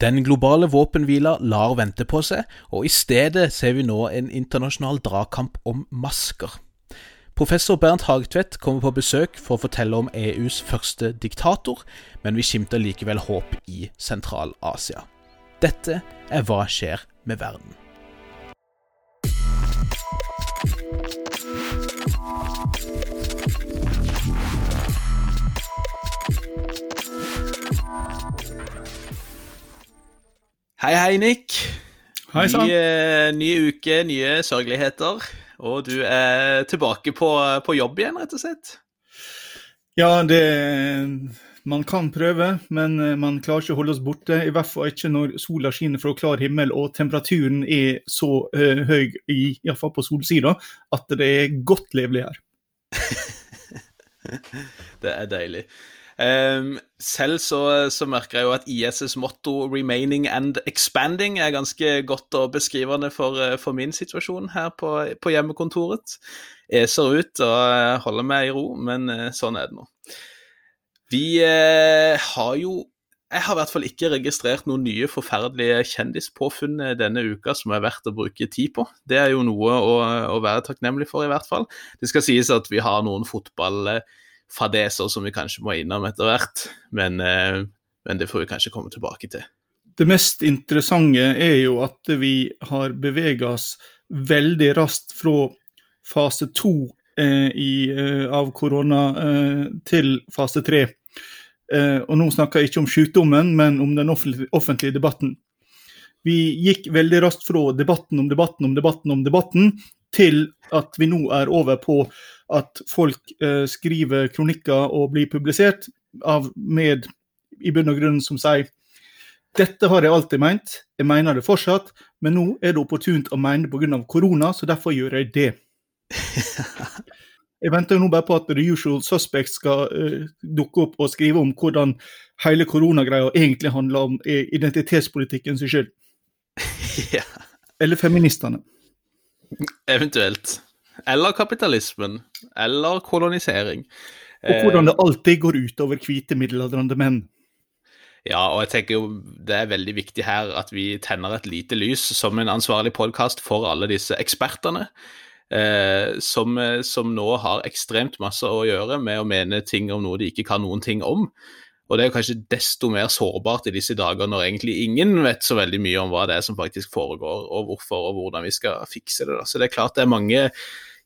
Den globale våpenhvila lar vente på seg, og i stedet ser vi nå en internasjonal dragkamp om masker. Professor Bernt Hagtvedt kommer på besøk for å fortelle om EUs første diktator, men vi skimter likevel håp i Sentral-Asia. Dette er Hva skjer med verden? Hei, hei, Nick. Hei sann. Ny, ny uke, nye sørgeligheter. Og du er tilbake på, på jobb igjen, rett og slett? Ja, det Man kan prøve, men eh, man klarer ikke å holde oss borte. I hvert fall ikke når sola skinner fra klar himmel og temperaturen er så uh, høy, i, i hvert fall på solsida, at det er godt levelig her. det er deilig. Um, selv så, så, merker jeg jo at ISs motto 'remaining and expanding' er ganske godt og beskrivende for, eh, for min situasjon her på, på hjemmekontoret. Eser ut og holder meg i ro, men uh, sånn er det nå. Vi uh, har jo jeg har i hvert fall ikke registrert noen nye forferdelige kjendispåfunn denne uka som er verdt å bruke tid på. Det er jo noe å, å være takknemlig for, i hvert fall. Det skal sies at vi har noen fotball fadeser som vi kanskje må innom etter hvert, men, eh, men, det får vi kanskje komme tilbake til. Det mest interessante er jo at vi har bevega oss veldig raskt fra fase to eh, eh, av korona eh, til fase tre. Eh, og nå snakker jeg ikke om sykdommen, men om den offentlige, debatten. Vi gikk veldig raskt fra debatten om debatten om debatten om debatten til at vi nå er over på at folk eh, skriver kronikker og blir publisert av med i bunn og grunn som sier dette har jeg alltid meint, jeg mener det fortsatt, men nå er det opportunt å mene det pga. korona, så derfor gjør jeg det. Jeg venter jo nå bare på at The Usual Suspects skal uh, dukke opp og skrive om hvordan hele koronagreia egentlig handler om identitetspolitikken sin skyld. ja. Eller feministene. Eventuelt. Eller kapitalismen. Eller kolonisering. Og hvordan det alltid går utover hvite middelaldrende menn. Ja, og jeg tenker jo det er veldig viktig her at vi tenner et lite lys som en ansvarlig podkast for alle disse ekspertene. Eh, som, som, nå har ekstremt masse å gjøre med å mene ting om noe de ikke kan noen ting om. Og det er kanskje desto mer sårbart i disse dager når egentlig ingen vet så veldig mye om hva det er som faktisk foregår, og hvorfor og hvordan vi skal fikse det. Da. Så det er klart det er mange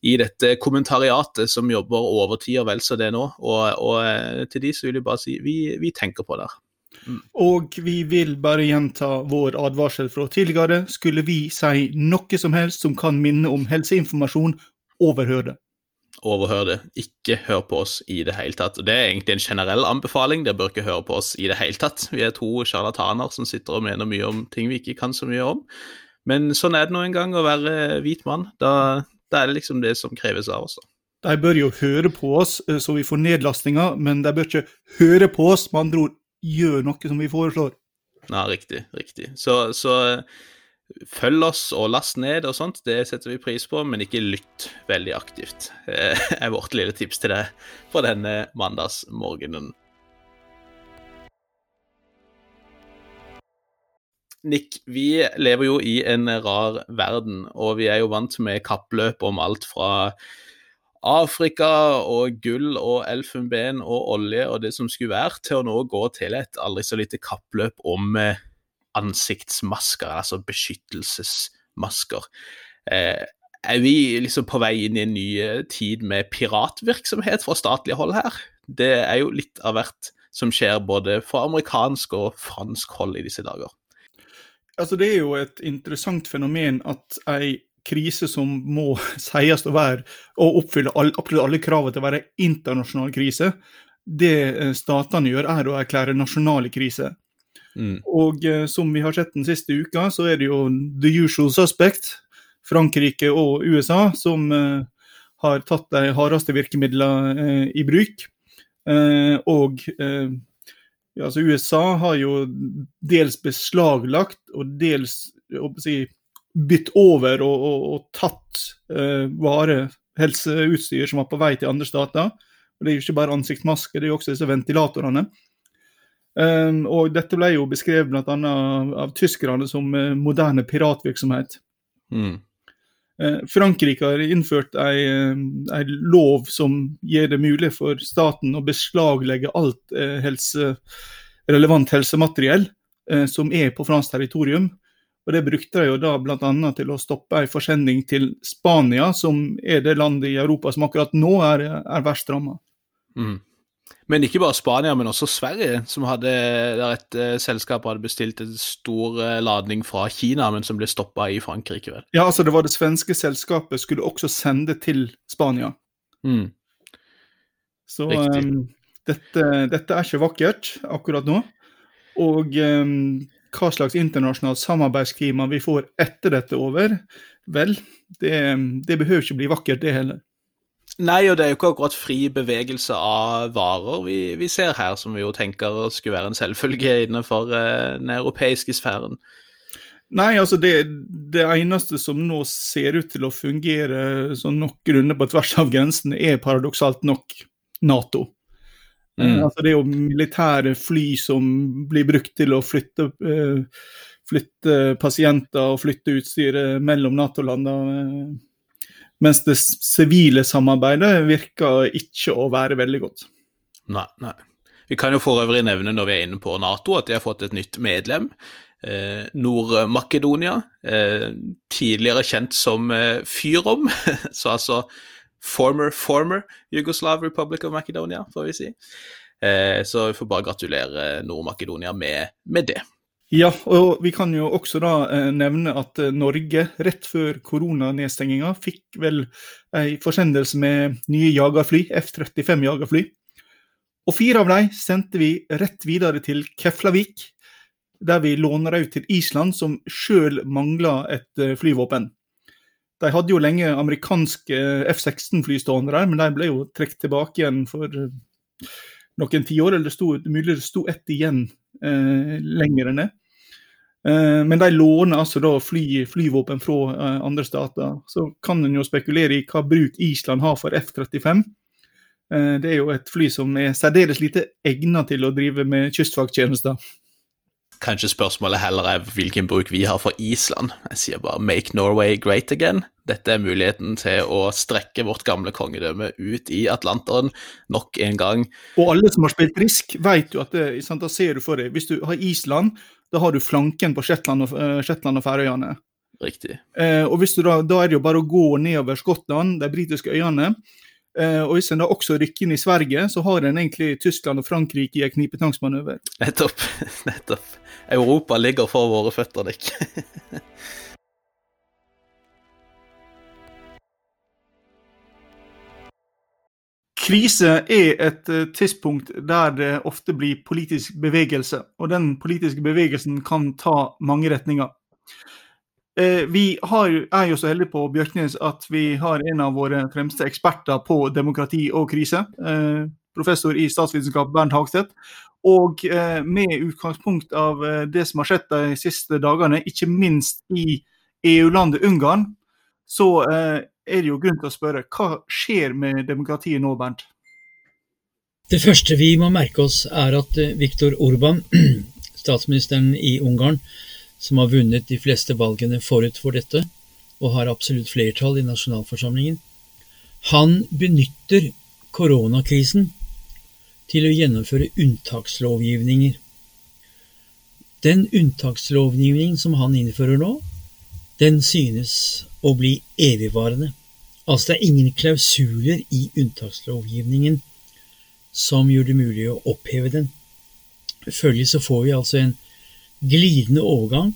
i dette kommentariatet som jobber overtid og vel så det nå. Og, og, eh, til de så vil jeg bare si vi, vi tenker på det. Mm. Og vi vil bare gjenta vår advarsel fra tidligere. Skulle vi si noe som helst som kan minne om helseinformasjon, overhør det. Overhør det. Ikke hør på oss i det hele tatt. Det er egentlig en generell anbefaling. Dere bør ikke høre på oss i det hele tatt. Vi er to sjarlataner som sitter og mener mye om ting vi ikke kan så mye om. Men sånn er det nå en gang å være hvit mann. Da det er liksom det som kreves av oss. De bør jo høre på oss eh, så vi får nedlastinger, men de bør ikke høre på oss, med andre ord gjør noe som vi foreslår. Ja, riktig. Riktig. Så, så følg oss og last ned og sånt, det setter vi pris på, men ikke lytt veldig aktivt, Det er vårt lille tips til deg på denne mandagsmorgenen. Nick, vi lever jo i en rar verden, og vi er jo vant med kappløp om alt fra Afrika og gull og elfenben og olje og det som skulle være, til å nå gå til et aldri så lite kappløp om eh, ansiktsmasker, altså beskyttelsesmasker. Eh, er vi liksom på vei inn i en ny eh, tid med piratvirksomhet fra statlig hold her? Det er jo litt av hvert som skjer både fra amerikansk og fransk hold i disse dager. Altså, det er jo et interessant fenomen at ei krise som må sies å være og oppfylle all, absolutt alle kravene til å være internasjonal krise, det eh, statene gjør, er å erklære nasjonale kriser. Mm. Og eh, som vi har sett den siste uka, så er det jo the usual suspect, Frankrike og USA, som eh, har tatt de hardeste virkemidlene eh, i bruk. Eh, og eh, altså USA har jo dels beslaglagt og dels si, bytt over og, og, og tatt uh, vare, helseutstyr, som var på vei til andre stater. Og Det er jo ikke bare ansiktsmasker, det er jo også disse ventilatorene. Um, og dette ble jo beskrevet bl.a. Av, tyskerne som uh, moderne piratvirksomhet. Mm. Uh, Frankrike har innført en uh, lov som gjør det mulig for staten å beslaglegge alt helse, relevant helsemateriell som er på fransk territorium. Og Det brukte de jo da bl.a. til å stoppe en forsending til Spania, som er det landet i Europa som akkurat nå er, er verst ramma. Mm. Men ikke bare Spania, men også Sverige, som hadde, der et uh, selskap hadde bestilt en stor uh, ladning fra Kina, men som ble stoppa i Frankrike. vel? Ja, altså det var det svenske selskapet skulle også sende til Spania. Mm. Så um, dette, dette, er ikke vakkert akkurat nå. Og um, hva slags internasjonalt samarbeidsklima vi får etter dette over, vel, det, det behøver ikke bli vakkert, det heller. Nei, og det er jo ikke akkurat fri bevegelse av varer vi, vi ser her, som vi jo tenker skulle være en selvfølge innenfor uh, den europeiske sfæren. Nei, altså det, det, eneste som nå ser ut til å fungere sånn noenlunde på tvers av grensene, er paradoksalt nok Nato. Eh, mm. altså det er jo militære fly som blir brukt til å flytte, uh, flytte pasienter og flytte utstyret mellom Nato-landene mens det sivile samarbeidet virker ikke å være veldig godt. Nei, nei. Vi kan jo for øvrig nevne når vi er inne på Nato, at de har fått et nytt medlem. Eh, Nord-Makedonia, eh, tidligere kjent som eh, Fyrom, så altså former, former Yugoslav Republic of Macedonia, får vi si. Eh, så vi får bare gratulere Nord-Makedonia med, med det. Ja, og vi kan jo også da eh, nevne at eh, Norge rett før koronanedstenginga fikk vel ei forsendelse med nye jagerfly, F-35 jagerfly. Og fire av dem sendte vi rett videre til Keflavik, der vi låner ut til Island, som sjøl mangla et eh, flyvåpen. De hadde jo lenge amerikanske F-16-fly stående der, men de ble jo trukket tilbake igjen for noen tiår. Eller det sto, mulig det sto ett igjen eh, lenger enn det. Eh, men de låner altså da fly, flyvåpen fra eh, andre stater. Så kan en jo spekulere i hva bruk Island har for F-35. Eh, det er jo et fly som er særdeles lite egnet til å drive med kystvakttjenester. Kanskje spørsmålet heller er hvilken bruk vi har for Island. Jeg sier bare 'make Norway great again'. Dette er muligheten til å strekke vårt gamle kongedømme ut i Atlanteren nok en gang. Og alle som har spilt Risk, vet jo at det, sant, da ser du for deg Hvis du har Island, da har du flanken på Shetland og, uh, Shetland og Færøyene. Riktig. Eh, og da, da, er det jo bare å gå nedover Skottland, de britiske øyene. Eh, og hvis en da også rykker inn i Sverige, så har en egentlig Tyskland og Frankrike i en knipetangsmanøver. Nettopp. Nettopp. Europa ligger for våre føtter, Nick. Krise er et uh, tidspunkt der det ofte blir politisk bevegelse, og den politiske bevegelsen kan ta mange retninger. Uh, vi har, er jo så heldige på Bjørknes at vi har en av våre fremste eksperter på demokrati og krise. Uh, professor i statsvitenskap Bernt Hagstedt. Og med utgangspunkt av det som har skjedd de siste dagene, ikke minst i EU-landet Ungarn, så er det jo grunn til å spørre hva skjer med demokratiet nå, Bernt? Det første vi må merke oss, er at eh, Viktor Orban, statsministeren i Ungarn, som har vunnet de fleste valgene forut for dette, og har absolutt flertall i nasjonalforsamlingen, han benytter koronakrisen til å gjennomføre unntakslovgivninger. Den unntakslovgivningen som han innfører nå, den synes å bli evigvarende. Altså det er ingen klausuler i unntakslovgivningen som gjør det mulig å oppheve den. Følgelig så får vi altså en glidende overgang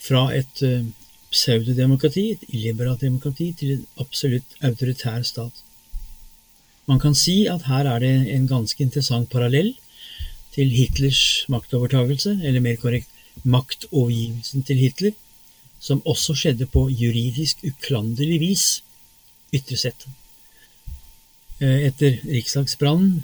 fra et uh, pseudodemokrati, et illiberalt demokrati, til en absolutt autoritær stat. Man kan si at her er det en ganske interessant parallell til Hitlers maktovertagelse, eller mer korrekt maktovergivelsen til Hitler, som også skjedde på juridisk uklanderlig vis ytre sett. Eh, etter riksdagsbrannen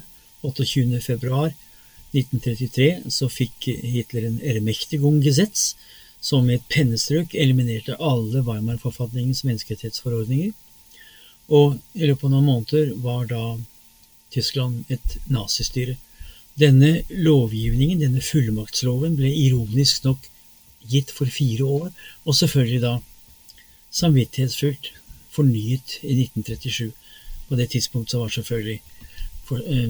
28.2.1933 så fikk Hitler en Ermächtigungsgesetz som med et pennestrøk eliminerte alle Weimar-forfatningens menneskerettighetsforordninger. Og i løpet av noen måneder var da Tyskland et nazistyre. Denne lovgivningen, denne fullmaktsloven, ble ironisk nok gitt for fire år, og selvfølgelig da samvittighetsfullt fornyet i 1937. På det tidspunkt så var selvfølgelig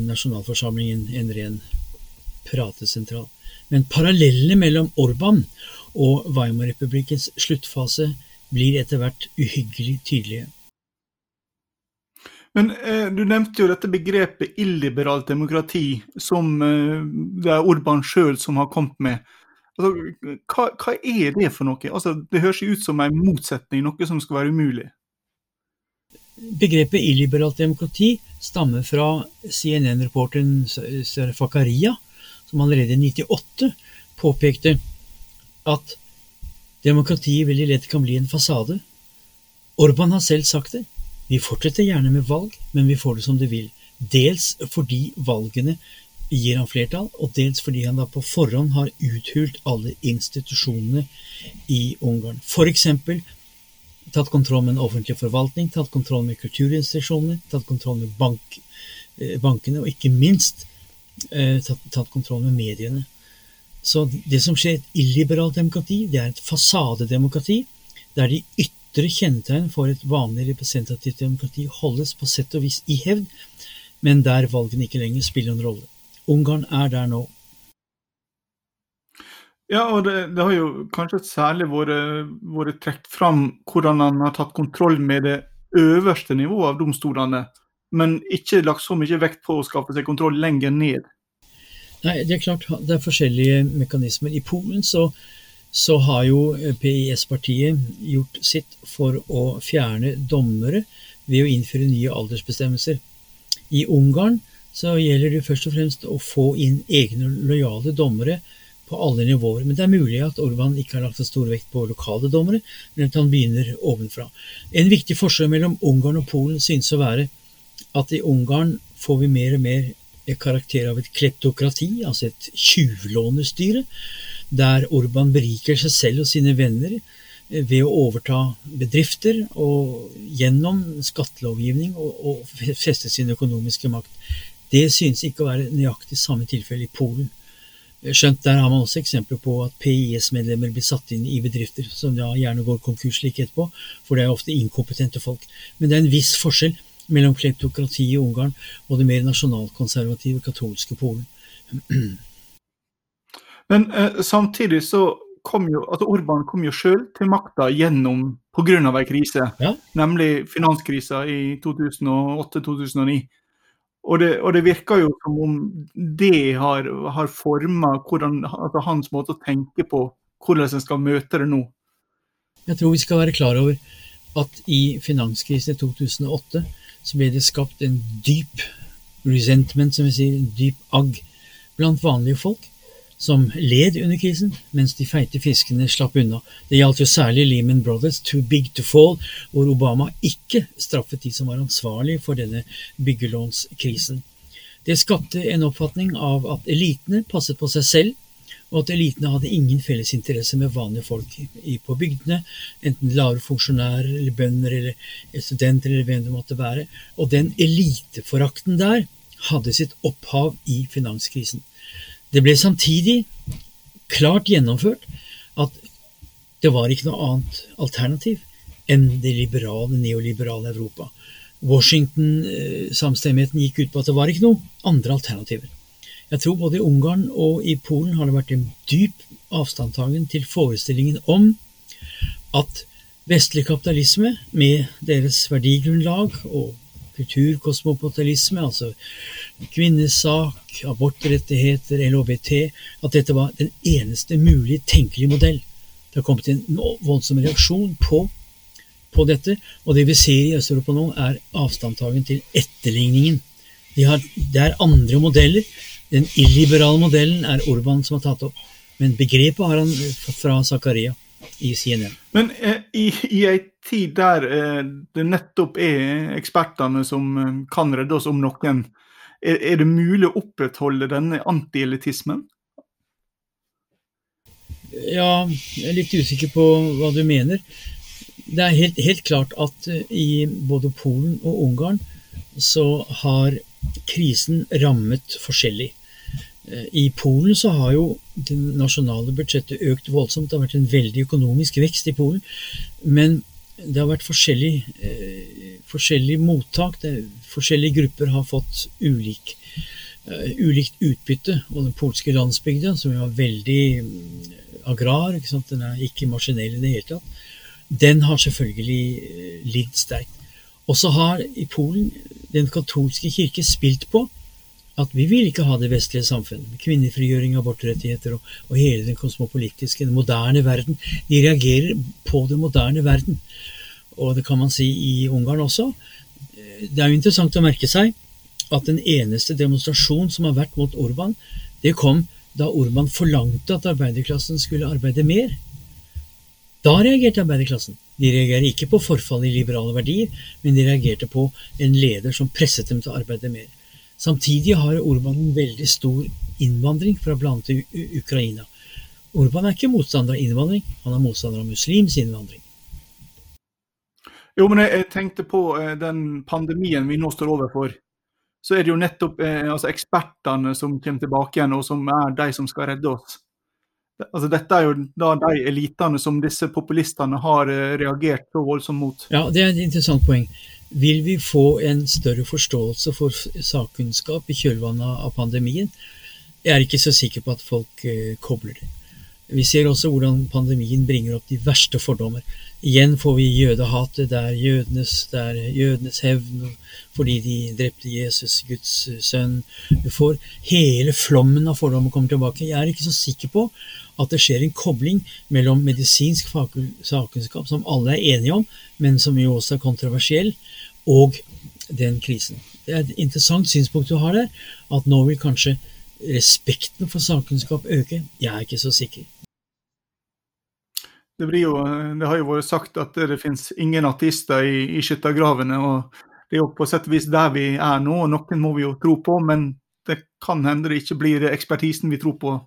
nasjonalforsamlingen en ren pratesentral. Men parallellene mellom Orban og Weimar-republikkens sluttfase blir etter hvert uhyggelig tydelige. Men eh, Du nevnte jo dette begrepet illiberalt demokrati, som eh, det er Orban sjøl som har kommet med. Altså, hva, hva, er det for noe? Altså, det høres ut som en motsetning, noe som skal være umulig. Begrepet illiberalt demokrati stammer fra CNN-reporteren Fakaria, som allerede i 98 påpekte at demokratiet veldig lett kan bli en fasade. Orban har selv sagt det. Vi fortsetter gjerne med valg, men vi får det som det vil. Dels fordi valgene gir han flertall, og dels fordi han da på forhånd har uthult alle institusjonene i Ungarn. F.eks. tatt kontroll med den offentlige forvaltning, tatt kontroll med kulturinstitusjonene, tatt kontroll med bank, eh, bankene, og ikke minst tatt, tatt kontroll med mediene. Så det som skjer i et illiberalt demokrati, det er et fasadedemokrati, der de ytre kjennetegn for et vanlig representativt demokrati holdes på sett og vis i hevd, men der valgene ikke lenger spiller en rolle. Ungarn er der nå. Ja, og det, det har jo kanskje særlig vært trukket fram hvordan han har tatt kontroll med det øverste nivået av domstolene men ikke lagt så mye vekt på å skaffe seg kontroll lenger ned. Nei, Det er klart det er forskjellige mekanismer. I Polen så, så har jo PIS-partiet gjort sitt for å fjerne dommere ved å innføre nye aldersbestemmelser. I Ungarn så gjelder det først og fremst å få inn egne lojale dommere på alle nivåer. Men det er mulig at Orban ikke har lagt en stor vekt på lokale dommere, men at han begynner ovenfra. En viktig forskjell mellom Ungarn og Polen synes å være at i Ungarn får vi mer og mer karakter av et kleptokrati, altså et tjuvlånestyre, der Orban beriker seg selv og sine venner eh, ved å overta bedrifter og gjennom skattelovgivning og, og feste sin økonomiske makt. Det synes ikke å være nøyaktig samme tilfelle i Polen. Skjønt der har man også eksempler på at PIS-medlemmer blir satt inn i bedrifter som da gjerne går konkurs like etterpå, for det er ofte inkompetente folk. Men det er en viss forskjell mellom kleptokratiet i Ungarn og det mer nasjonalkonservative katolske Polen. Men eh, samtidig så kom jo altså Orban kom jo sjøl til makta gjennom pga. ei krise, ja. nemlig finanskrisa i 2008-2009. Og det, og det, virker jo som om det har, har forma altså hans måte å tenke på, hvordan en skal møte det nå. Jeg tror vi skal være klar over at i finanskrisen i 2008 så ble det skapt en dyp resentment, som vi sier, en dyp agg blant vanlige folk som led under krisen, mens de feite fiskene slapp unna. Det gjaldt jo særlig Lehman Brothers, Too Big to Fall, hvor Obama ikke straffet de som var ansvarlig for denne byggelånskrisen. Det skapte en oppfatning av at elitene passet på seg selv, og at elitene hadde ingen felles interesse med vanlige folk på bygdene, enten lavere funksjonærer eller bønder eller studenter eller hvem det måtte være. Og den eliteforakten der hadde sitt opphav i finanskrisen. Det ble samtidig klart gjennomført at det var ikke noe annet alternativ enn det liberale, neoliberale Europa. Washington-samstemmigheten gikk ut på at det var ikke noe andre alternativer. Jeg tror både i Ungarn og i Polen har det vært en dyp avstandtagen til forestillingen om at vestlig kapitalisme, med deres verdigrunnlag og kulturkosmopotalisme, altså kvinnesak, abortrettigheter, LHBT, at dette var den eneste mulige tenkelige modell. Det har kommet en voldsom reaksjon på, på dette, og det vi ser i Øst-Europa nå, er avstandtagen til etterligningen. De har, det er andre modeller den illiberale modellen er Orban som har tatt opp, men begrepet har han fått fra Zakaria i CNN. Men eh, i, i ei tid der eh, det nettopp er ekspertene som eh, kan redde oss om noen, er, er det mulig å opprettholde denne antielitismen? Ja, jeg er litt usikker på hva du mener. Det er helt, helt klart at eh, i både Polen og Ungarn så har krisen rammet forskjellig. I Polen så har jo det nasjonale budsjettet økt voldsomt. Det har vært en veldig økonomisk vekst i Polen. Men det har vært forskjellig, eh, forskjellig mottak. Det, forskjellige grupper har fått ulik, eh, ulikt utbytte. Og den polske landsbygda, som jo er veldig agrar, den er ikke maskinell i det hele tatt, den har selvfølgelig lidd sterkt. Og så har i Polen den katolske kirke spilt på at vi vil ikke ha det vestlige samfunnet kvinnefrigjøring, abortrettigheter og, og hele den kosmopolitiske, den moderne verden. De reagerer på den moderne verden. Og det kan man si i Ungarn også. Det er jo interessant å merke seg at den eneste demonstrasjon som har vært mot Orban, det kom da Orban forlangte at arbeiderklassen skulle arbeide mer. Da reagerte arbeiderklassen. De reagerer ikke på forfall i liberale verdier, men de reagerte på en leder som presset dem til å arbeide mer. Samtidig har Orban en veldig stor innvandring fra bl.a. Ukraina. Orban er ikke motstander av innvandring, han er motstander av muslims innvandring. Jo, men jeg, tenkte på eh, den pandemien vi nå står overfor. Så er det jo nettopp eh, altså ekspertene som kommer tilbake igjen, og som er de som skal redde oss. Altså, dette er jo da de elitene som disse populistene har eh, reagert så voldsomt mot. Ja, det er et interessant poeng. Vil vi få en større forståelse for sakkunnskap i kjølvannet av pandemien? Jeg er ikke så sikker på at folk uh, kobler det. Vi ser også hvordan pandemien bringer opp de verste fordommer. Igjen får vi jødehatet, det er jødenes, jødenes hevn fordi de drepte Jesus, Guds sønn. Du får hele flommen av fordommer kommer tilbake. Jeg er ikke så sikker på at det skjer en kobling mellom medisinsk sakkunnskap, som alle er enige om, men som jo også er kontroversiell, og den krisen. Det er et interessant synspunkt du har der, at nå vil kanskje respekten for sakkunnskap øke. Jeg er ikke så sikker. Det, jo, det, har jo vært sagt at det finnes ingen ateister i, i skyttergravene. og Det er jo på sett og vis der vi er nå. og Noen må vi jo tro på, men det kan hende det ikke blir ekspertisen vi tror på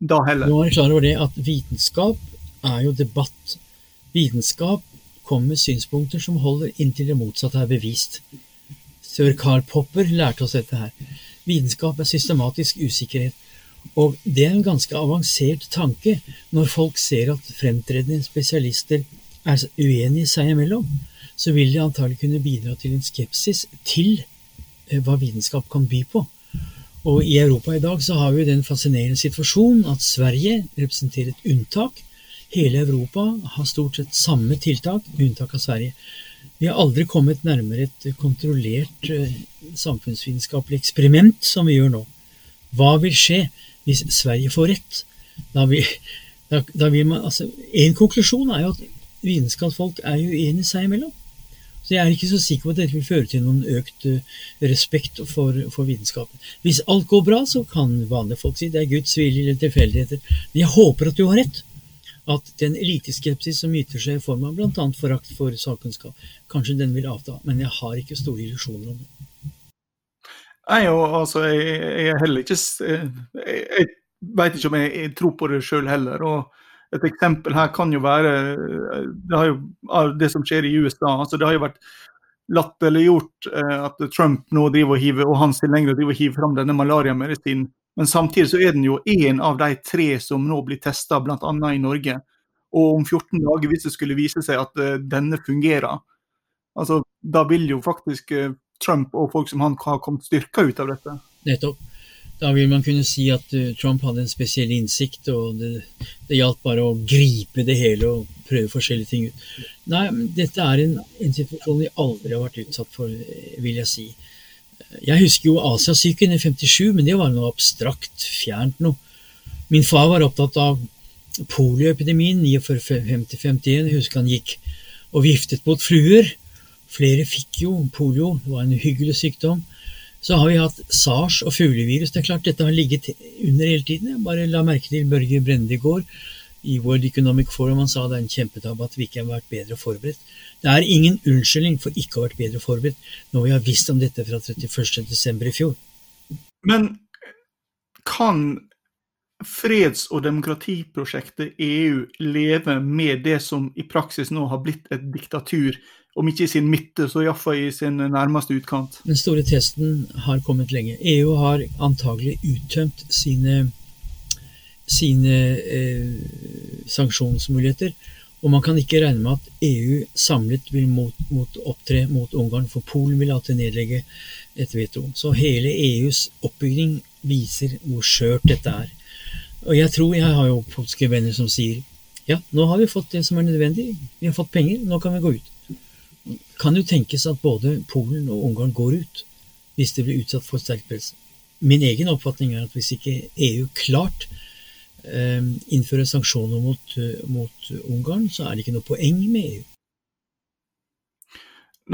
da heller. Nå er jeg klar over det at vitenskap er jo debatt. Vitenskap kommer med synspunkter som holder inntil det motsatte er bevist. Sir Karl Popper lærte oss dette her. Vitenskap er systematisk usikkerhet. Og det er en ganske avansert tanke når folk ser at fremtredende spesialister er uenige seg imellom. Så vil de antagelig kunne bidra til en skepsis til eh, hva vitenskap kan by på. Og i Europa i dag så har vi den fascinerende situasjonen at Sverige representerer et unntak. Hele Europa har stort sett samme tiltak, med unntak av Sverige. Vi har aldri kommet nærmere et kontrollert uh, samfunnsvitenskapelig eksperiment som vi gjør nå. Hva vil skje hvis Sverige får rett? Da vil, da, da vil man, altså, en konklusjon er jo at vitenskapsfolk er uenige seg imellom. Så jeg er ikke så sikker på at dette vil føre til noen økt uh, respekt for, for, vitenskapen. Hvis alt går bra, så kan vanlige folk si det er Guds vilje eller tilfeldigheter. Men jeg håper at du har rett. At den eliteskepsis som yter seg i form av bl.a. forakt for sakkunnskap, kanskje den vil avta. Men jeg har ikke store illusjoner om det. Nei, og altså, jeg, jeg er heller ikke Jeg, jeg veit ikke om jeg, jeg, tror på det sjøl heller. og et eksempel her kan jo være det, jo, det som skjer i USA. altså Det har jo vært latterliggjort eh, at Trump nå driver og hiver, og hans tilhengere driver og hiver fram denne malariamedisinen. Men samtidig så er den jo én av de tre som nå blir testa, bl.a. i Norge. Og om 14 dager, hvis det skulle vise seg at uh, denne fungerer, altså da vil jo faktisk uh, Trump og folk som han har kommet styrka ut av dette. Nettopp. Da vil man kunne si at uh, Trump hadde en spesiell innsikt, og det, det gjaldt bare å gripe det hele og prøve forskjellige ting ut. Nei, dette er en, en situasjon vi aldri har vært utsatt for, vil jeg si. Jeg husker jo Asiasyken i 57, men det var noe abstrakt, fjernt noe. Min far var opptatt av polioepidemien 49-50-51. Jeg husker han gikk og viftet mot fluer. Flere fikk jo polio, det var en hyggelig sykdom. Så har vi hatt sars og fuglevirus. Det er klart Dette har ligget under hele tiden. Jeg bare la merke til Børge Brende i går i World Economic Forum. Han sa det er en kjempetabbe at vi ikke har vært bedre forberedt. Det er ingen unnskyldning for ikke å ha vært bedre forberedt når vi har visst om dette fra 31.12. i fjor. Men kan freds- og demokratiprosjektet EU leve med det som i praksis nå har blitt et diktatur. Om ikke i sin midte, så iallfall i sin nærmeste utkant. Den store testen har kommet lenge. EU har antagelig uttømt sine, sine eh, sanksjonsmuligheter. Og man kan ikke regne med at EU samlet vil mot, mot opptre mot Ungarn, for Polen vil alltid nedlegge et veto. Så hele EUs oppbygging viser hvor skjørt dette er. Og jeg tror jeg har jo polske venner som sier ja, nå har vi fått det som er nødvendig, vi har fått penger, nå kan vi gå ut. Kan jo tenkes at både Polen og Ungarn går ut hvis det blir utsatt for sterkt press. Min egen oppfatning er at hvis ikke EU klart eh, innfører sanksjoner mot, mot Ungarn, så er det ikke noe poeng med EU.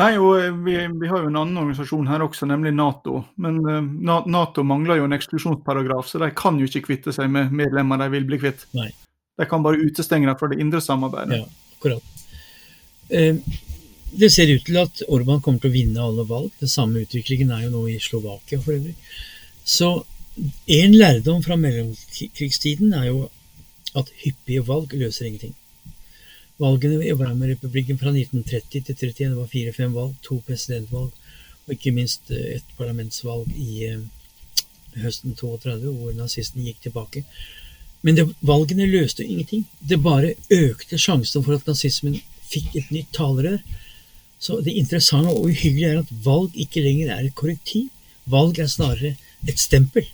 Nei, og eh, vi, vi, har jo en annen organisasjon her også, nemlig Nato. Men uh, Nato mangler jo en eksklusjonsparagraf, så de kan jo ikke kvitte seg med medlemmer de vil bli kvitt. Nei. De kan bare utestenge dem fra det indre samarbeidet. Ja, akkurat. Eh, det ser ut til at Orban kommer til å vinne alle valg. Den samme utviklingen er jo nå i Slovakia for øvrig. Så en lærdom fra mellomkrigstiden er jo at hyppige valg løser ingenting. Valgene i Weimar-republikken fra 1930 til 1931 var fire-fem valg, to presidentvalg og ikke minst eh, et parlamentsvalg i eh, høsten 32, hvor nazistene gikk tilbake. Men det, valgene løste ingenting. Det bare økte sjansen for at nazismen fikk et nytt talerør. Så det interessante og uhyggelige er at valg ikke lenger er et korrektiv. Valg er snarere et stempel.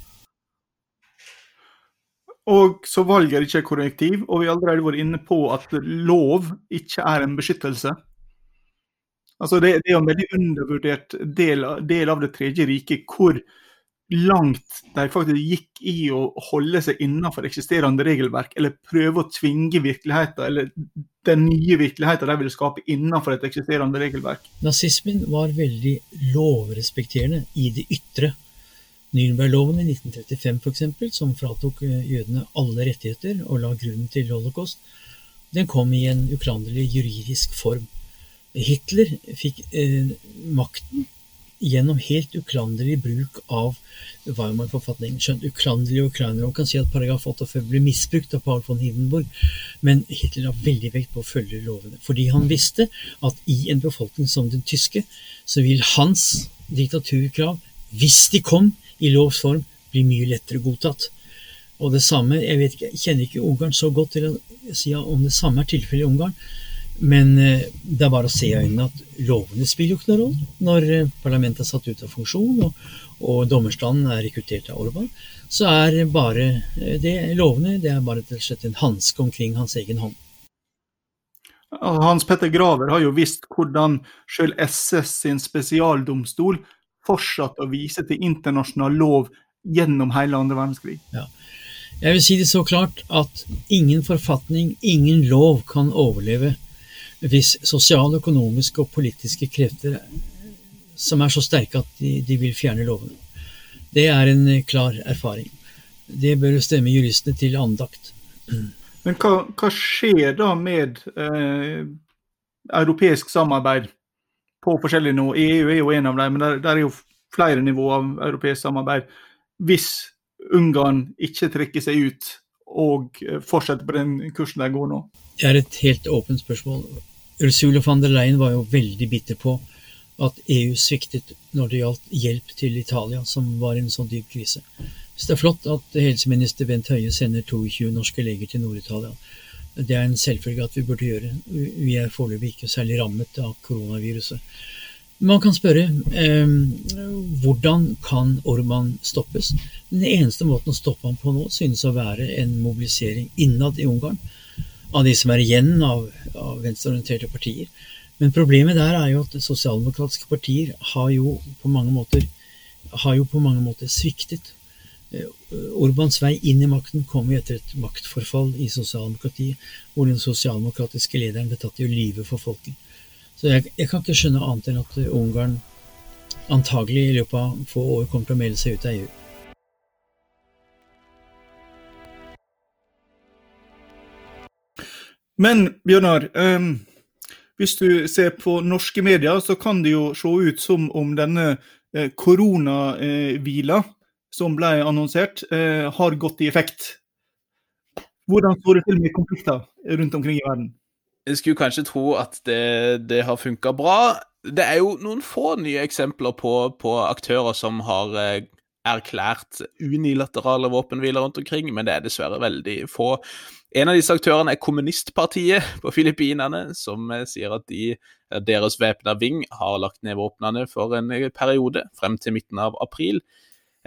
Og så valg er ikke korrektiv, og vi har allerede vært inne på at lov ikke er en beskyttelse. Altså det, det er en veldig undervurdert del, del, av Det tredje riket, hvor langt de faktisk gikk i å holde seg innenfor eksisterende regelverk, eller prøve å tvinge virkeligheten, eller den nye virkeligheten de ville skape innenfor et eksisterende regelverk. Nazismen var veldig lovrespekterende i det ytre. Nürnbergloven i 1935 f.eks., som fratok eh, jødene alle rettigheter og la grunnen til holocaust, den kom i en uklanderlig juridisk form. Hitler fikk eh, makten gjennom helt uklanderlig bruk av Weimar-forfatningen. Skjønt uklanderlig og ukrainere kan si at paragraf 48 ble misbrukt av Paul von Hindenburg, men Hitler la veldig vekt på å følge lovene. Fordi han visste at i en befolkning som den tyske, så vil hans diktaturkrav, hvis de kom, i lovs form blir mye lettere godtatt. Og det samme, Jeg vet ikke, jeg kjenner ikke Ungarn så godt til å si om det samme er tilfellet i Ungarn, men eh, det er bare å se i øynene at lovene spiller jo ikke noen rolle når eh, parlamentet er satt ut av funksjon og, og dommerstanden er rekruttert av Orban. Så er bare eh, det lovene det er bare rett slett en hanske omkring hans egen hånd. Hans Petter Graver har jo visst hvordan selv SS sin spesialdomstol fortsatt å vise til internasjonal lov gjennom hele andre verdenskrig. Ja. Jeg vil si det så klart at ingen forfatning, ingen lov kan overleve hvis sosiale, økonomiske og politiske krefter som er så sterke at de, de vil fjerne lovene. Det er en klar erfaring. Det bør stemme juristene til andakt. Men hva, hva skjer da med eh, europeisk samarbeid på forskjellige nivå. EU er jo en av dem, men der, der er jo flere nivåer av europeisk samarbeid. Hvis Ungarn ikke trekker seg ut og fortsetter på den kursen de går nå? Det er et helt åpent spørsmål. Ursula von der Leyen var jo veldig bitter på at EU sviktet når det gjaldt hjelp til Italia, som var i en sånn dyp krise. Så det er flott at helseminister Bent Høie sender 22 norske leger til Nord-Italia. Det er en selvfølge at vi burde gjøre. Vi er foreløpig ikke særlig rammet av koronaviruset. Man kan spørre eh, hvordan kan Orban stoppes? Den eneste måten å stoppe ham på nå synes å være en mobilisering innad i Ungarn av de som er igjen av, av venstreorienterte partier. Men problemet der er jo at sosialdemokratiske partier har jo på mange måter, på mange måter sviktet. Eh, Orbans vei inn i makten kom jo etter et maktforfall i sosialdemokratiet, hvor den sosialdemokratiske lederen ble tatt i å lyve for folket. Så jeg, jeg, kan ikke skjønne annet enn at Ungarn antagelig i løpet av få år kommer til å melde seg ut av EU. Men Bjørnar, um, hvis du ser på norske medier, så kan det jo se ut som om denne koronahvila eh, som ble annonsert, eh, har gått i effekt. Hvordan står det til med konflikter rundt omkring i verden? Jeg skulle kanskje tro at det, det har funka bra. Det er jo noen få nye eksempler på, på aktører som har eh, erklært unilaterale våpenhviler rundt omkring, men det er dessverre veldig få. En av disse aktørene er kommunistpartiet på Filippinene, som eh, sier at de, eh, deres væpna ving har lagt ned våpnene for en periode, frem til midten av april.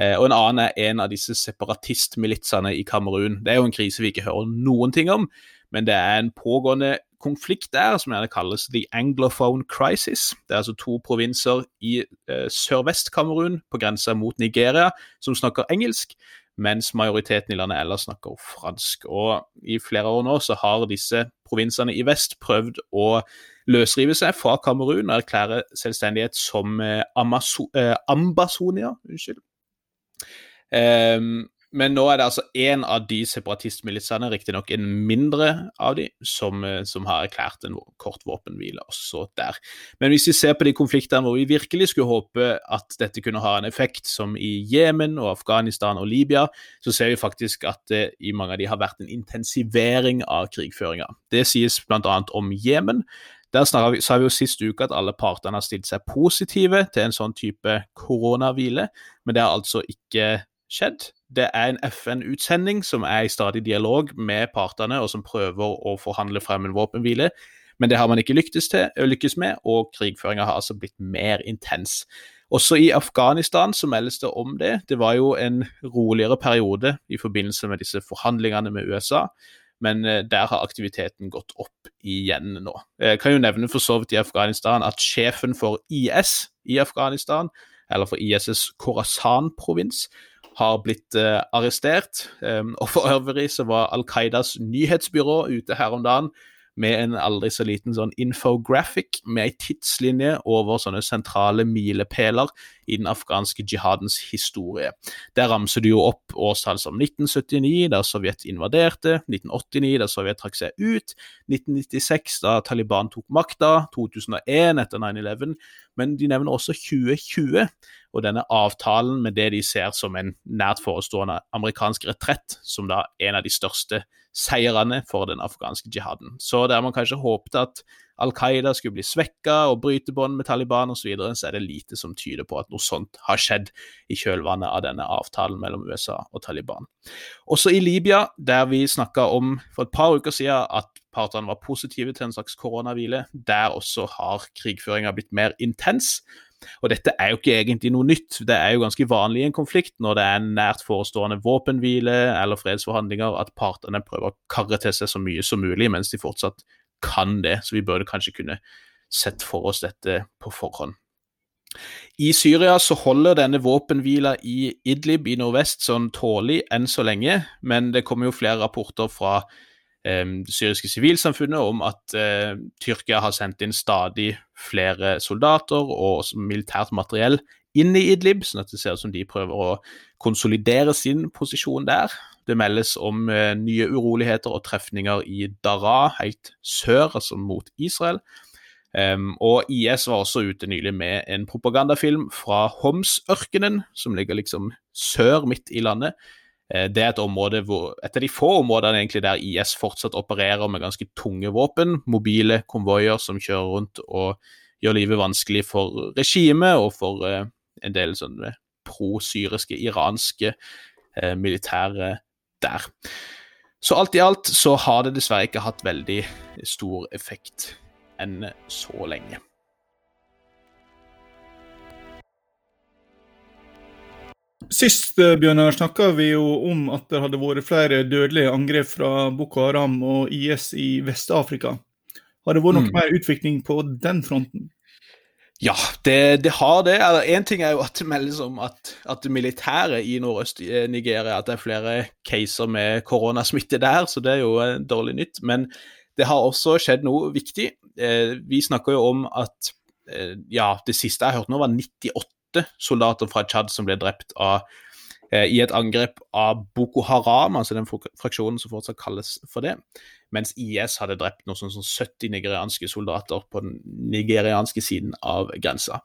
Eh, og en annen er en av disse separatistmilitsene i Kamerun. Det er jo en krise vi ikke hører noen ting om, men det er en pågående konflikt der som gjerne kalles the anglophone crisis. Det er altså to provinser i eh, sørvest-Kamerun, på grensa mot Nigeria, som snakker engelsk, mens majoriteten i landet ellers snakker fransk. Og I flere år nå så har disse provinsene i vest prøvd å løsrive seg fra Kamerun og erklære selvstendighet som eh, Amazo eh. Unnskyld. Um, men nå er det altså én av de separatistmilitsene, riktignok en mindre av de, som, eh, som, har erklært en kort våpenhvile også der. Men hvis vi ser på de konfliktene hvor vi virkelig skulle håpe at dette kunne ha en effekt, som i Jemen og Afghanistan og Libya, så ser vi faktisk at det i mange av de har vært en intensivering av krigføringa. Det sies bl.a. om Jemen. Der sa vi, jo sist uke at alle partene har stilt seg positive til en sånn type koronahvile, men det har altså ikke skjedd. Det er en FN-utsending som er i stadig dialog med partene, og som prøver å forhandle frem en våpenhvile. Men det har man ikke lyktes til, lykkes med, og krigføringa har altså blitt mer intens. Også i Afghanistan så meldes det om det. Det var jo en roligere periode i forbindelse med disse forhandlingene med USA, men eh, der har aktiviteten gått opp igjen nå. Jeg kan jo nevne for så vidt i Afghanistan at sjefen for IS i Afghanistan, eller for ISs Khorasan-provins, har blitt uh, arrestert. Um, og for øvrig så var Al Qaidas nyhetsbyrå ute her om dagen med en aldri så liten sånn infographic med ei tidslinje over sånne sentrale milepæler i den afghanske jihadens historie. Der ramser du jo opp årstall som 1979, da Sovjet invaderte, 1989, da Sovjet trakk seg ut, 1996, da Taliban tok makta, 2001 etter 9-11, men de nevner også 2020 og denne avtalen med det de ser som en nært forestående amerikansk retrett, som da en av de største seirene for den afghanske jihaden. Så der man kanskje håpte at Al Qaida skulle bli svekka og bryte bånd med Taliban osv., så, videre, så er det lite som tyder på at noe sånt har skjedd i kjølvannet av denne avtalen mellom USA og Taliban. Også i Libya, der vi snakka om for et par uker siden at partene var positive til en slags koronahvile, der også har krigføringa blitt mer intens. Og dette er jo ikke egentlig noe nytt. Det er jo ganske vanlig i en konflikt når det er nært forestående våpenhvile eller fredsforhandlinger, at partene prøver å karre til seg så mye som mulig mens de fortsatt kan det. Så vi burde kanskje kunne sett for oss dette på forhånd. I Syria så holder denne våpenhvila i Idlib i nordvest sånn tålelig enn så lenge, men det kommer jo flere rapporter fra det syriske sivilsamfunnet om at eh, Tyrkia har sendt inn stadig flere soldater og militært materiell inn i Idlib, sånn at det ser ut som de prøver å konsolidere sin posisjon der. Det meldes om eh, nye uroligheter og trefninger i Dara, helt sør, altså mot Israel. Um, og IS var også ute nylig med en propagandafilm fra Homs-ørkenen, som ligger liksom sør midt i landet, Eh, det er et område hvor, et av de få områdene egentlig der IS fortsatt opererer med ganske tunge våpen, mobile konvoier som kjører rundt og gjør livet vanskelig for regimet og for eh, en del sånne pro-syriske iranske eh, militære der. Så alt i alt så har det dessverre ikke hatt veldig stor effekt enn så lenge. Sist eh, Bjørnar, snakka vi jo om at det hadde vært flere dødelige angrep fra Boko Haram og IS i Vest-Afrika. Har det vært noe mm. mer utvikling på den fronten? Ja, det, det har det. Én ting er jo at det meldes om at, at det militære i Nordøst-Nigeria at det er flere caser med koronasmitte der, så det er jo dårlig nytt. Men det har også skjedd noe viktig. Eh, vi snakker jo om at eh, ja, det siste jeg har hørt nå, var 98 åtte soldater fra Tsjad som ble drept av, eh, i et angrep av Boko Haram, altså den fraksjonen som fortsatt kalles for det. Mens IS hadde drept noe sånn som 70 nigerianske soldater på den nigerianske siden av grensa.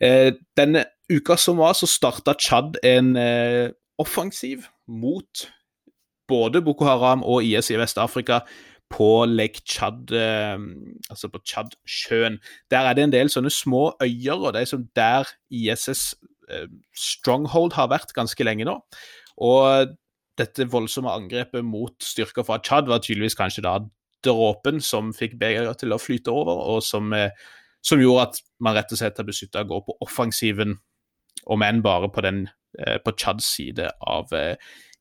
Eh, denne uka som var, så starta Tsjad en eh, offensiv mot både Boko Haram og IS i Vest-Afrika på Lake Chad, eh, altså på Tsjadsjøen. Der er det en del sånne små øyer, og det er som der ISS eh, stronghold har vært ganske lenge nå. Og dette voldsomme angrepet mot styrker fra Tsjad var tydeligvis kanskje da dråpen som fikk begeret til å flyte over, og som, eh, som, gjorde at man rett og slett har beslutta å gå på offensiven, om enn bare på, den, eh, på Tsjads side av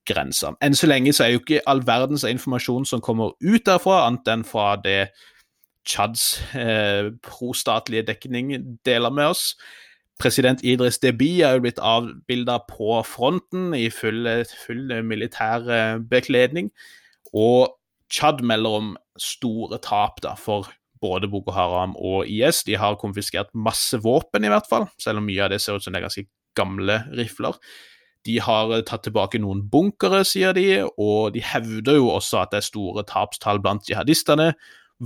eh, grensa. Enn så lenge så er jo ikke all verdens informasjon som kommer ut derfra, annet enn fra det Tsjads eh, prostatlige dekning deler med oss. President Idris Deby er jo blitt avbilda på fronten i full, full militær bekledning. Og Tsjad melder om store tap da, for både Boko Haram og IS. De har konfiskert masse våpen, i hvert fall, selv om mye av det ser ut som det er ganske gamle rifler. De har tatt tilbake noen bunkere, sier de, og de hevder jo også at det er store tapstall blant jihadistene.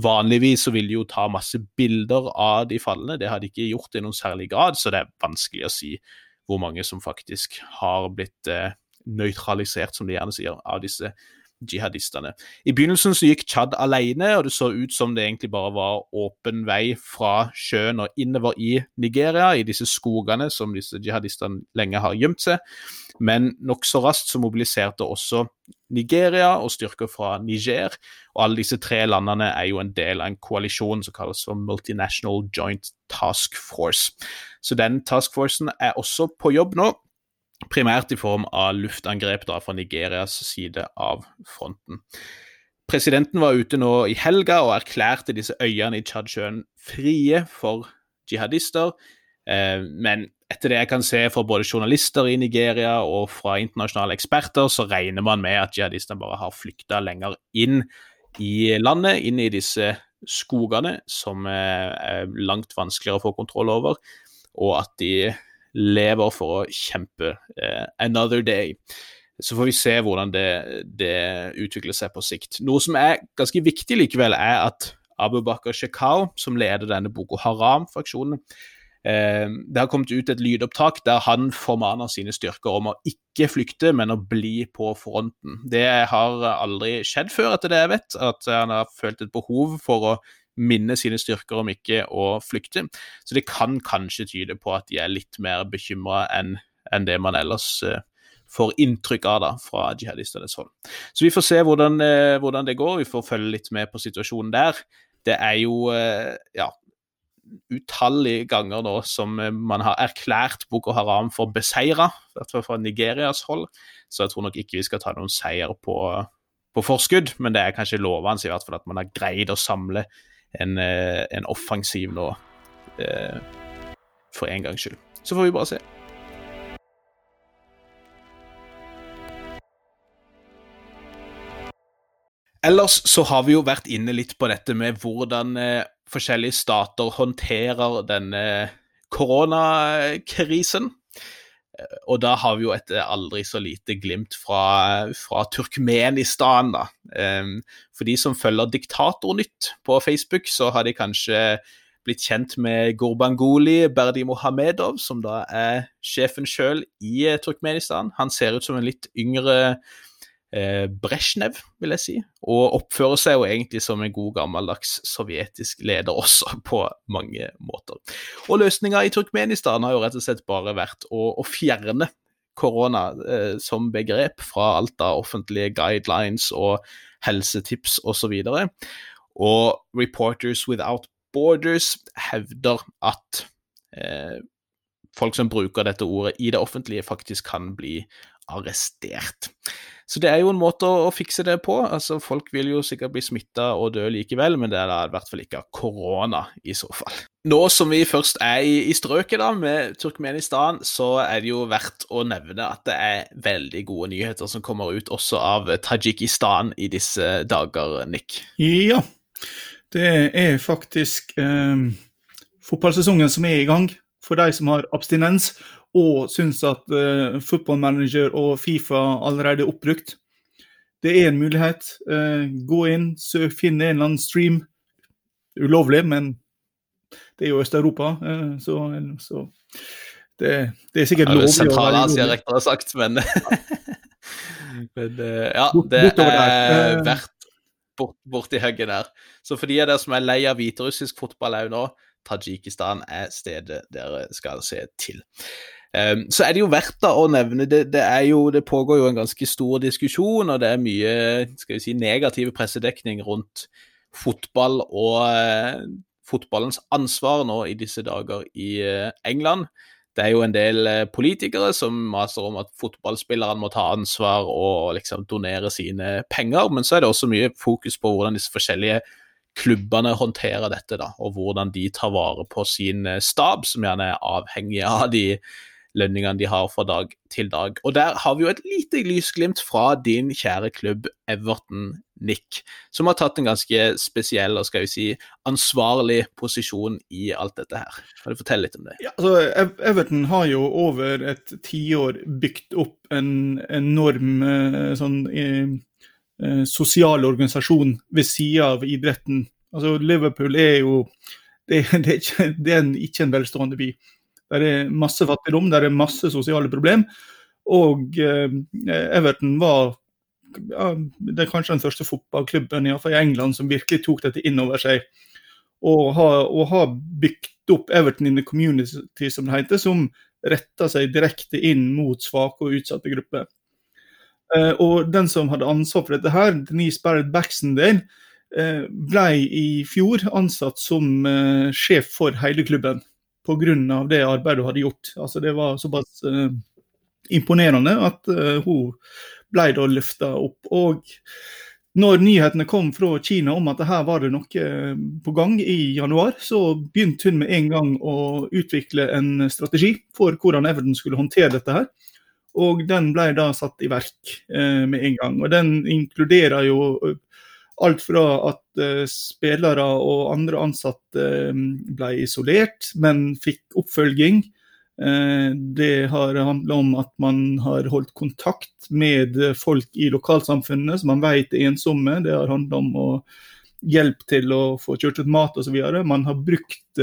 Vanligvis så vil de jo ta masse bilder av de falne, det har de ikke gjort i noen særlig grad, så det er vanskelig å si hvor mange som faktisk har blitt eh, nøytralisert, som de gjerne sier, av disse jihadistene. I begynnelsen så gikk Tsjad alene, og det så ut som det egentlig bare var åpen vei fra sjøen og innover i Nigeria, i disse skogene som disse jihadistene lenge har gjemt seg. Men nokså raskt så mobiliserte også Nigeria og styrker fra Niger, og alle disse tre landene er jo en del av en koalisjon som kalles for Multinational Joint Task Force. Så den task forcen er også på jobb nå primært i form av luftangrep da, fra Nigerias side av fronten. Presidenten var ute nå i helga og erklærte disse øyene i Tsjadsjøen frie for jihadister. Eh, men etter det jeg kan se fra både journalister i Nigeria og fra internasjonale eksperter, så regner man med at jihadistene bare har flykta lenger inn i landet, inn i disse skogene, som er langt vanskeligere å få kontroll over, og at de lever for å kjempe uh, another day. Så får vi se hvordan det, det, utvikler seg på sikt. Noe som er ganske viktig likevel, er at Abu Bakar Shekau, som leder denne Boko Haram-fraksjonen, eh, det har kommet ut et lydopptak der han formaner sine styrker om å ikke flykte, men å bli på fronten. Det har aldri skjedd før, etter det jeg vet, at han har følt et behov for å minne sine styrker om ikke å flykte. Så det kan kanskje tyde på at de er litt mer bekymra enn en det man ellers uh, får inntrykk av da, fra jihadistenes hold. Så vi får se hvordan, uh, hvordan, det går, vi får følge litt med på situasjonen der. Det er jo uh, ja, utallige ganger da, som man har erklært Boko Haram for beseira, i hvert fall fra Nigerias hold. Så jeg tror nok ikke vi skal ta noen seier på, på forskudd, men det er kanskje lovende i hvert fall at man har greid å samle en, eh, en offensiv nå, eh, for en gangs skyld. Så får vi bare se. Ellers så har vi jo vært inne litt på dette med hvordan eh, forskjellige stater håndterer denne koronakrisen. Og da har vi jo et aldri så lite glimt fra, fra Turkmenistan, da. Um, for de som følger Diktatornytt på Facebook, så har de kanskje blitt kjent med Gurbanguly Berdi Mohamedov, som da er sjefen sjøl i Turkmenistan. Han ser ut som en litt yngre eh, Brezjnev, vil jeg si, og oppfører seg jo egentlig som en god gammeldags sovjetisk leder også, på mange måter. Og løsninga i Turkmenistan har jo rett og slett bare vært å, å fjerne korona eh, som begrep fra alt av offentlige guidelines og helsetips osv. Og, så og Reporters Without Borders hevder at eh, folk som bruker dette ordet i det offentlige, faktisk kan bli arrestert. Så det er jo en måte å, å fikse det på. Altså, Folk vil jo sikkert bli smitta og dø likevel, men det er da i hvert fall ikke korona i så fall. Nå som vi først er i, i strøket da, med Turkmenistan, så er det jo verdt å nevne at det er veldig gode nyheter som kommer ut også av Tajikistan i disse dager, Nick. Ja, det er faktisk eh, fotballsesongen som er i gang. For de som har abstinens, og syns at uh, Football Manager og Fifa allerede er oppbrukt. Det er en mulighet. Uh, gå inn, søk, finn en eller annen stream. Ulovlig, men det er jo Øst-Europa, uh, så, så det, det, er sikkert lovlig. Sentral-Asia, riktigere sagt, men Men ja, det er verdt bort, i hugget der. Så for de av dere som er lei av hviterussisk fotball òg nå, Tadsjikistan er stedet dere skal se til. Um, så er det jo verdt da å nevne det, det, jo, det, pågår jo en ganske stor diskusjon, og det er mye skal vi si, negativ pressedekning rundt fotball og uh, fotballens ansvar nå i disse dager i uh, England. Det er jo en del uh, politikere som maser om at fotballspillerne må ta ansvar og liksom donere sine penger, men så er det også mye fokus på hvordan disse forskjellige klubbene håndterer dette, da, og hvordan de tar vare på sin stab, som gjerne er avhengig av de lønningene de har fra dag til dag. Og der har vi jo et lite lysglimt fra din kjære klubb Everton, Nick, som har tatt en ganske spesiell og skal vi si ansvarlig posisjon i alt dette her. Kan du fortelle litt om det? Ja, altså, Everton har jo over et tiår bygd opp en enorm eh, sånn eh, eh, sosial organisasjon ved sida av idretten. Altså, Liverpool er jo det, det, er ikke, det er ikke en velstående by. Det er masse fattigdom, det er masse sosiale problem. Og eh, Everton var ja, det er kanskje den første fotballklubben i, i England som virkelig tok dette inn over seg. Og har, og bygd opp Everton in the community, som det heter, som retter seg direkte inn mot svake og utsatte grupper. Eh, og den som hadde ansvar for dette her, Denise Barrett Baxendale, eh, ble i fjor ansatt som eh, sjef for hele klubben pga. det arbeidet hun hadde gjort. Altså, det var såpass uh, imponerende at uh, hun ble da løfta opp. Og når nyhetene kom fra Kina om at her var det noe eh, på gang i januar, så begynte hun med en gang å utvikle en strategi for hvordan Everton skulle håndtere dette her. Og den ble da satt i verk eh, med en gang. Og den inkluderer jo Alt fra at uh, spillere og andre ansatte uh, ble isolert, men fikk oppfølging. Uh, det har handla om at man har holdt kontakt med folk i lokalsamfunnet som man vet er ensomme. Det har handla om å hjelp til å få kjørt ut mat osv. Man har brukt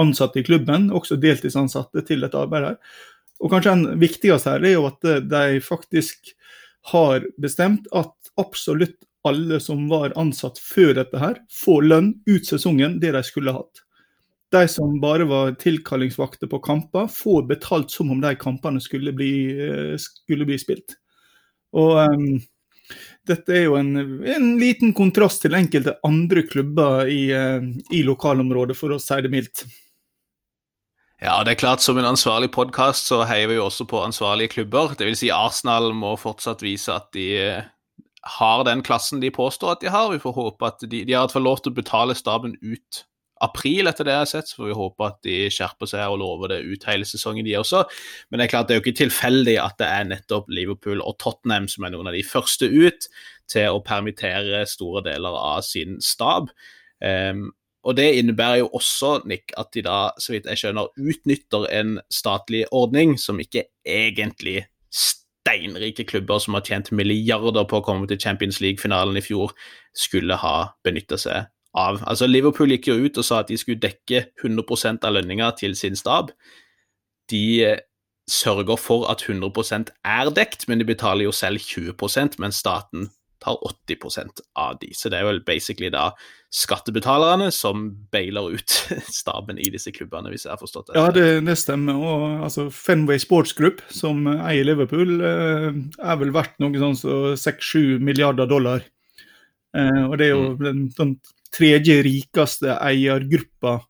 ansatte i klubben, også deltidsansatte, til dette arbeidet. her. Og kanskje den viktigste her er jo at de faktisk har bestemt at absolutt alle som var ansatt før dette her, får lønn ut sesongen det de skulle hatt. De som bare var tilkallingsvakter på kamper, får betalt som om de kampene skulle bli, eh, skulle bli spilt. Og um, dette er jo en, en, liten kontrast til enkelte andre klubber i, uh, i lokalområdet, for å si det mildt. Ja, det er klart Som en ansvarlig podkast så heier vi jo også på ansvarlige klubber. Vil Si Arsenal må fortsatt vise at de har den klassen de påstår at de har. Vi får håpe at de, de har i lov til å betale staben ut april, etter det jeg har sett. Så får vi håpe at de skjerper seg og lover det ut hele sesongen, de også. Men det er klart det er jo ikke tilfeldig at det er nettopp Liverpool og Tottenham som er noen av de første ut til å permittere store deler av sin stab. Um, og Det innebærer jo også Nick, at de da, så vidt jeg skjønner, utnytter en statlig ordning som ikke egentlig steinrike klubber som har tjent milliarder på å komme til Champions League-finalen i fjor, skulle ha benytta seg av. Altså Liverpool gikk jo ut og sa at de skulle dekke 100% av lønninga til sin stab. De eh, sørger for at 100% er dekt, men de betaler jo selv 20% mens staten tar 80% av de. Så det er vel basically da skattebetalerne som bailer ut staben i disse klubbene, hvis jeg har forstått det. Ja, det, det stemmer. Og altså, Fenway Sports Group, som eier Liverpool, eh, er vel verdt noe sånn som så 6-7 milliarder dollar. Eh, og det er jo mm. den, den, tredje rikeste eiergruppa.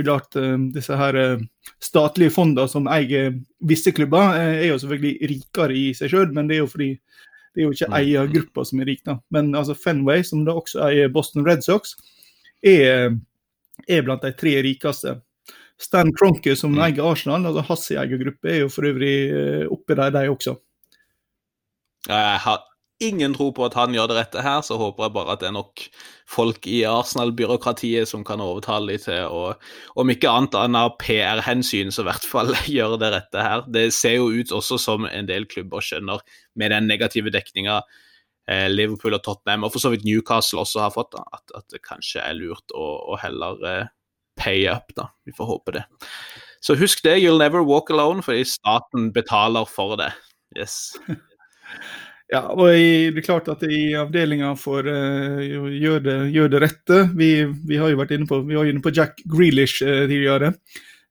Klart, eh, disse her statlige fondene som eier visse klubber, er jo selvfølgelig rikere i seg sjøl, men det er jo fordi det er jo ikke ei av gruppa som er rik, da. Men altså Fenway, som da også eier Boston Red Sox, er, er blant de tre rikeste. Stan Cronke, som mm. eier Arsenal, altså hans eiergruppe, er jo for øvrig eh, oppi der, de også. Jeg har ingen tro på at han gjør det rette her, så håper jeg bare at det er nok folk i Arsenal-byråkratiet som kan overtale dem til å, om ikke annet enn av PR-hensyn, så i hvert fall gjøre det rette her. Det ser jo ut også som en del klubber skjønner, med den negative dekninga eh, Liverpool og Tottenham, og for så vidt Newcastle også har fått, da, at, at, det kanskje er lurt å, å heller eh, pay up, da. Vi får håpe det. Så husk det, you'll never walk alone, fordi staten betaler for det. Yes. Ja, og i, det er klart at i avdelinga for uh, gjør, det, gjør, det, rette vi, vi, har jo vært inne på, inne på Jack Grealish uh, tidligere.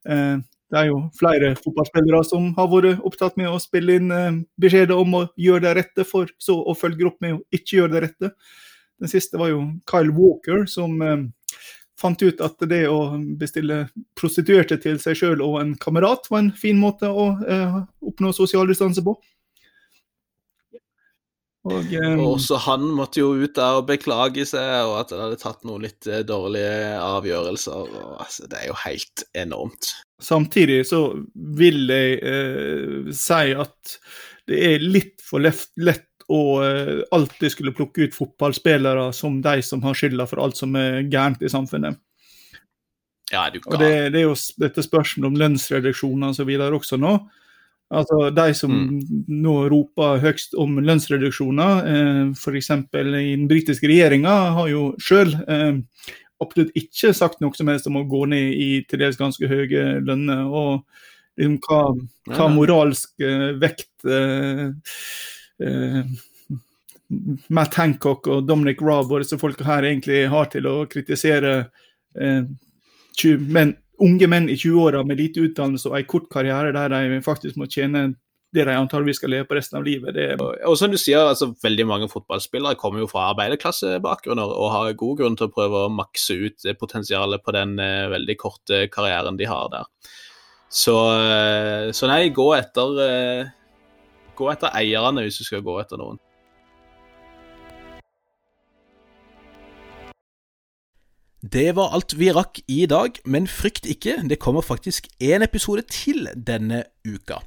Uh, det er jo flere fotballspillere som har vært opptatt med å spille inn beskjeder om å gjøre det rette, for så å følge opp med å ikke gjøre det rette. Den siste var jo Kyle Walker, som fant ut at det å bestille prostituerte til seg sjøl og en kamerat var en fin måte å oppnå sosial distanse på. Og, um, og, også han måtte jo ut der og beklage seg, og at han hadde tatt noen litt eh, dårlige avgjørelser. Og, altså, det er jo helt enormt. Samtidig så vil jeg eh, si at det er litt for lett, å eh, alltid skulle plukke ut fotballspillere som de som har skylda for alt som er gærent i samfunnet. Ja. Og det, det, er jo dette spørsmålet om lønnsreduksjoner osv. også nå. Altså De som mm. nå roper høyst om lønnsreduksjoner, eh, f.eks. i den britiske regjeringa, har jo sjøl eh, absolutt ikke sagt noe som helst om å gå ned i til dels ganske høye lønner. Og liksom, hva, hva moralsk eh, vekt eh, eh, Matt Hancock og Dominic Raab og disse folka her egentlig har til å kritisere eh, men unge menn i 20-åra med lite utdannelse og en kort karriere der de faktisk må tjene det de antageligvis skal leve på resten av livet. Det og som du sier, altså, Veldig mange fotballspillere kommer jo fra arbeiderklassebakgrunner og har god grunn til å prøve å makse ut potensialet på den uh, veldig korte karrieren de har der. Så, uh, så nei, gå etter, uh, gå etter eierne hvis du skal gå etter noen. Det var alt vi rakk i dag, men frykt ikke, det kommer faktisk én episode til denne uka.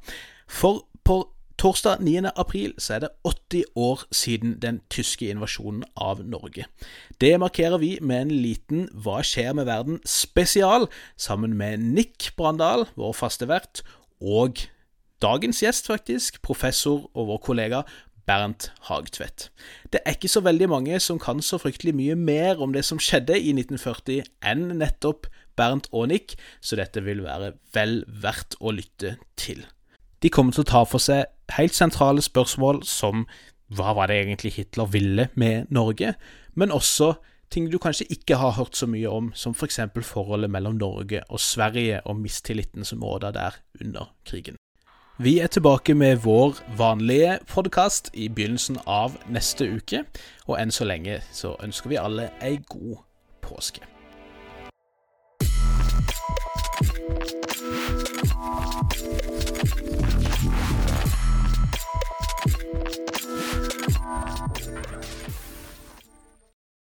For på torsdag 9. april er det 80 år siden den tyske invasjonen av Norge. Det markerer vi med en liten Hva skjer med verden spesial, sammen med Nick Brandal, vår faste vert, og dagens gjest, faktisk, professor og vår kollega Bernt Hagtvedt. Det er ikke så veldig mange som kan så fryktelig mye mer om det som skjedde i 1940 enn nettopp Bernt og Nick, så dette vil være vel verdt å lytte til. De kommer til å ta for seg helt sentrale spørsmål som hva var det egentlig Hitler ville med Norge, men også ting du kanskje ikke har hørt så mye om, som f.eks. For forholdet mellom Norge og Sverige og mistilliten som råda der under krigen. Vi er tilbake med vår vanlige podkast i begynnelsen av neste uke. Og enn så lenge så ønsker vi alle ei god påske.